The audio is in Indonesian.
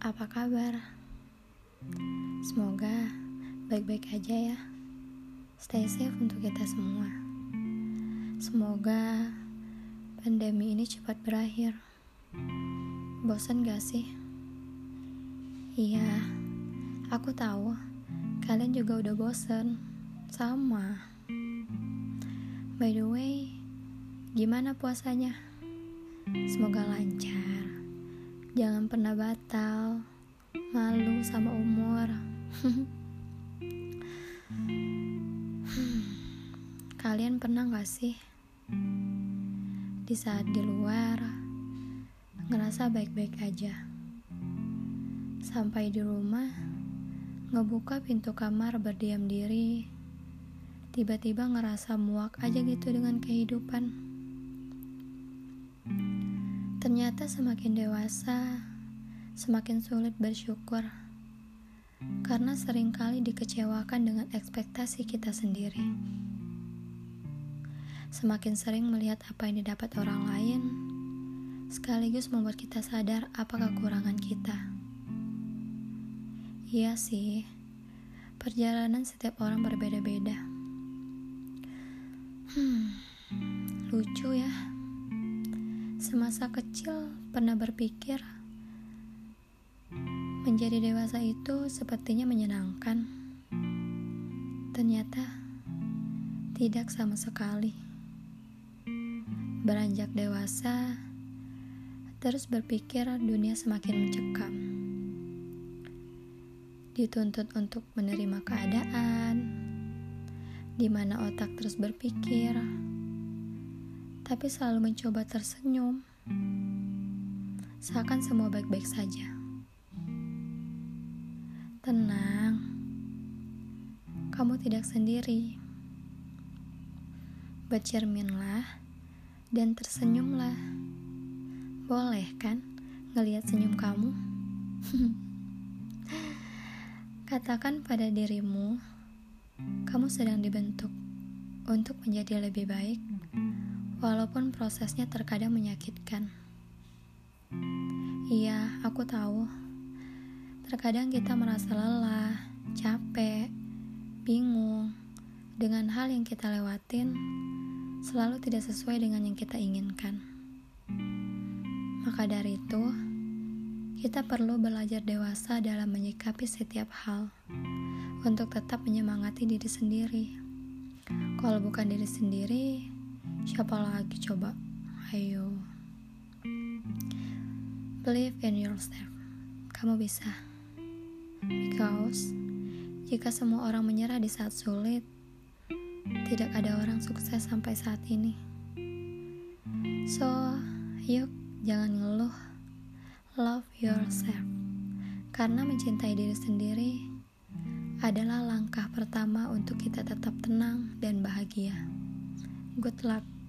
apa kabar? Semoga baik-baik aja ya. Stay safe untuk kita semua. Semoga pandemi ini cepat berakhir. Bosan gak sih? Iya, aku tahu kalian juga udah bosan. Sama. By the way, gimana puasanya? Semoga lancar. Jangan pernah batal. Malu sama umur. Kalian pernah gak sih di saat di luar ngerasa baik-baik aja? Sampai di rumah ngebuka pintu kamar berdiam diri, tiba-tiba ngerasa muak aja gitu dengan kehidupan. Ternyata semakin dewasa, semakin sulit bersyukur. Karena sering kali dikecewakan dengan ekspektasi kita sendiri. Semakin sering melihat apa yang didapat orang lain, sekaligus membuat kita sadar apa kekurangan kita. Iya sih, perjalanan setiap orang berbeda-beda. Hmm, lucu ya. Semasa kecil pernah berpikir menjadi dewasa itu sepertinya menyenangkan. Ternyata tidak sama sekali. Beranjak dewasa, terus berpikir dunia semakin mencekam. Dituntut untuk menerima keadaan, di mana otak terus berpikir tapi selalu mencoba tersenyum. Seakan semua baik-baik saja. Tenang, kamu tidak sendiri. Bercerminlah dan tersenyumlah. Boleh kan ngelihat senyum kamu? Katakan pada dirimu, kamu sedang dibentuk untuk menjadi lebih baik walaupun prosesnya terkadang menyakitkan. Iya, aku tahu. Terkadang kita merasa lelah, capek, bingung dengan hal yang kita lewatin selalu tidak sesuai dengan yang kita inginkan. Maka dari itu, kita perlu belajar dewasa dalam menyikapi setiap hal untuk tetap menyemangati diri sendiri. Kalau bukan diri sendiri, Siapa lagi coba? Ayo. Believe in yourself. Kamu bisa. Because jika semua orang menyerah di saat sulit, tidak ada orang sukses sampai saat ini. So, yuk jangan ngeluh. Love yourself. Karena mencintai diri sendiri adalah langkah pertama untuk kita tetap tenang dan bahagia. Good luck.